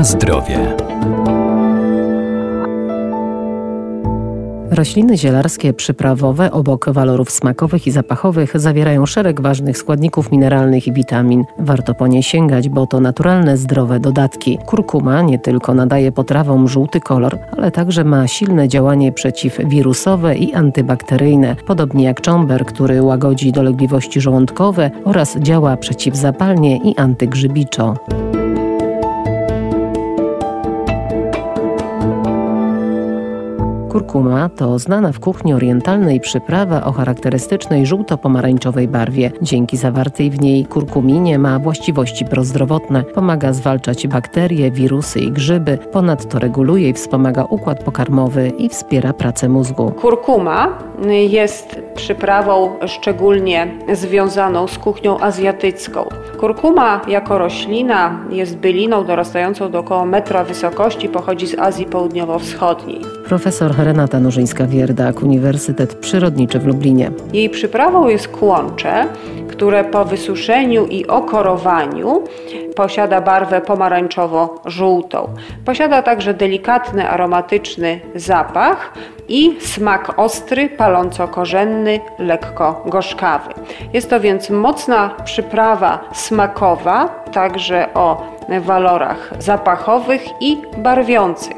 Na zdrowie. Rośliny zielarskie przyprawowe obok walorów smakowych i zapachowych zawierają szereg ważnych składników mineralnych i witamin. Warto po nie sięgać, bo to naturalne, zdrowe dodatki. Kurkuma nie tylko nadaje potrawom żółty kolor, ale także ma silne działanie przeciwwirusowe i antybakteryjne, podobnie jak czomber, który łagodzi dolegliwości żołądkowe oraz działa przeciwzapalnie i antygrzybiczo. Kurkuma to znana w kuchni orientalnej przyprawa o charakterystycznej żółto-pomarańczowej barwie. Dzięki zawartej w niej kurkuminie ma właściwości prozdrowotne. Pomaga zwalczać bakterie, wirusy i grzyby. Ponadto reguluje i wspomaga układ pokarmowy i wspiera pracę mózgu. Kurkuma jest przyprawą szczególnie związaną z kuchnią azjatycką. Kurkuma jako roślina jest byliną dorastającą do około metra wysokości, pochodzi z Azji Południowo-Wschodniej. Profesor Renata Nurzyńska-Wierdak, Uniwersytet Przyrodniczy w Lublinie. Jej przyprawą jest kłącze, które po wysuszeniu i okorowaniu posiada barwę pomarańczowo-żółtą. Posiada także delikatny, aromatyczny zapach i smak ostry, paląco-korzenny, lekko gorzkawy. Jest to więc mocna przyprawa smakowa, także o walorach zapachowych i barwiących,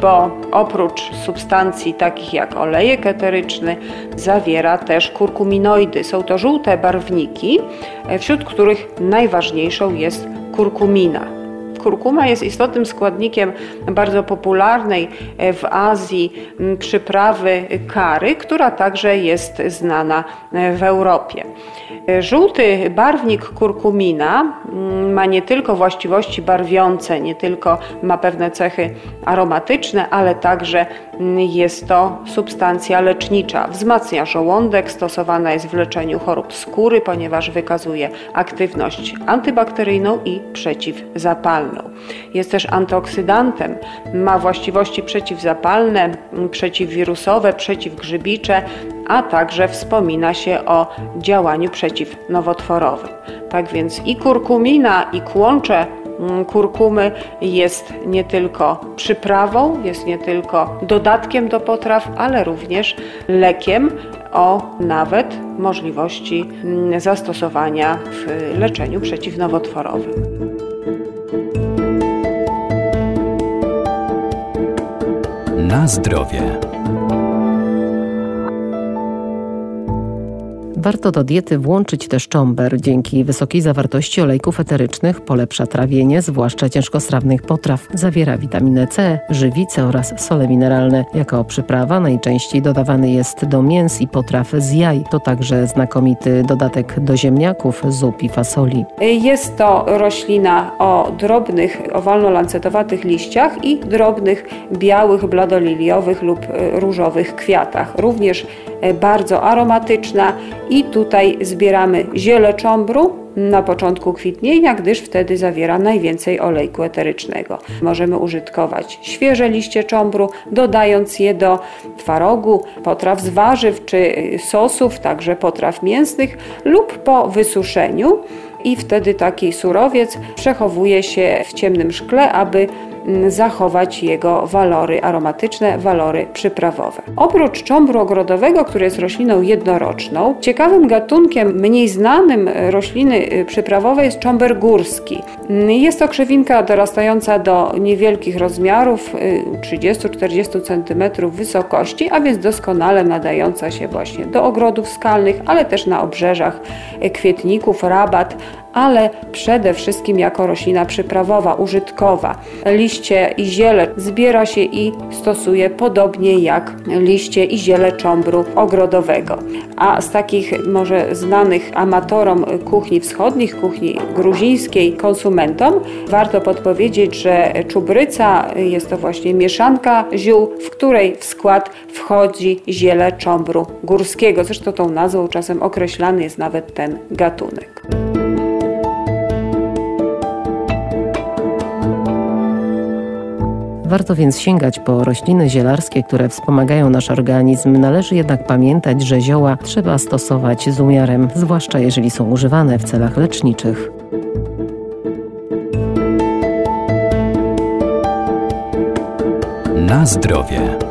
bo oprócz substancji takich jak olejek eteryczny zawiera też kurkuminoidy. Są to żółte barwniki, wśród których najważniejszą jest kurkumina. Kurkuma jest istotnym składnikiem bardzo popularnej w Azji przyprawy kary, która także jest znana w Europie. Żółty barwnik kurkumina ma nie tylko właściwości barwiące, nie tylko ma pewne cechy aromatyczne, ale także jest to substancja lecznicza. Wzmacnia żołądek, stosowana jest w leczeniu chorób skóry, ponieważ wykazuje aktywność antybakteryjną i przeciwzapalną. Jest też antyoksydantem, ma właściwości przeciwzapalne, przeciwwirusowe, przeciwgrzybicze, a także wspomina się o działaniu przeciwnowotworowym. Tak więc i kurkumina, i kłącze mm, kurkumy jest nie tylko przyprawą, jest nie tylko dodatkiem do potraw, ale również lekiem o nawet możliwości mm, zastosowania w leczeniu przeciwnowotworowym. Na zdrowie. Warto do diety włączyć też czomber. Dzięki wysokiej zawartości olejków eterycznych polepsza trawienie, zwłaszcza ciężkostrawnych potraw. Zawiera witaminę C, żywicę oraz sole mineralne. Jako przyprawa najczęściej dodawany jest do mięs i potraw z jaj. To także znakomity dodatek do ziemniaków, zup i fasoli. Jest to roślina o drobnych, owalno-lancetowatych liściach i drobnych, białych, bladoliliowych lub różowych kwiatach. Również bardzo aromatyczna i tutaj zbieramy ziele cząbru na początku kwitnienia, gdyż wtedy zawiera najwięcej olejku eterycznego. Możemy użytkować świeże liście cząbru, dodając je do twarogu, potraw z warzyw czy sosów, także potraw mięsnych lub po wysuszeniu i wtedy taki surowiec przechowuje się w ciemnym szkle, aby zachować jego walory aromatyczne, walory przyprawowe. Oprócz cząbru ogrodowego, który jest rośliną jednoroczną, ciekawym gatunkiem mniej znanym rośliny y, przyprawowej jest cząber górski. Jest to krzewinka dorastająca do niewielkich rozmiarów, 30-40 y, cm wysokości, a więc doskonale nadająca się właśnie do ogrodów skalnych, ale też na obrzeżach kwietników, rabat, ale przede wszystkim jako roślina przyprawowa, użytkowa. Liście i ziele zbiera się i stosuje podobnie jak liście i ziele cząbru ogrodowego. A z takich może znanych amatorom kuchni wschodnich, kuchni gruzińskiej, konsumentom, warto podpowiedzieć, że czubryca jest to właśnie mieszanka ziół, w której w skład wchodzi ziele cząbru górskiego. Zresztą tą nazwą czasem określany jest nawet ten gatunek. Warto więc sięgać po rośliny zielarskie, które wspomagają nasz organizm. Należy jednak pamiętać, że zioła trzeba stosować z umiarem, zwłaszcza jeżeli są używane w celach leczniczych. Na zdrowie.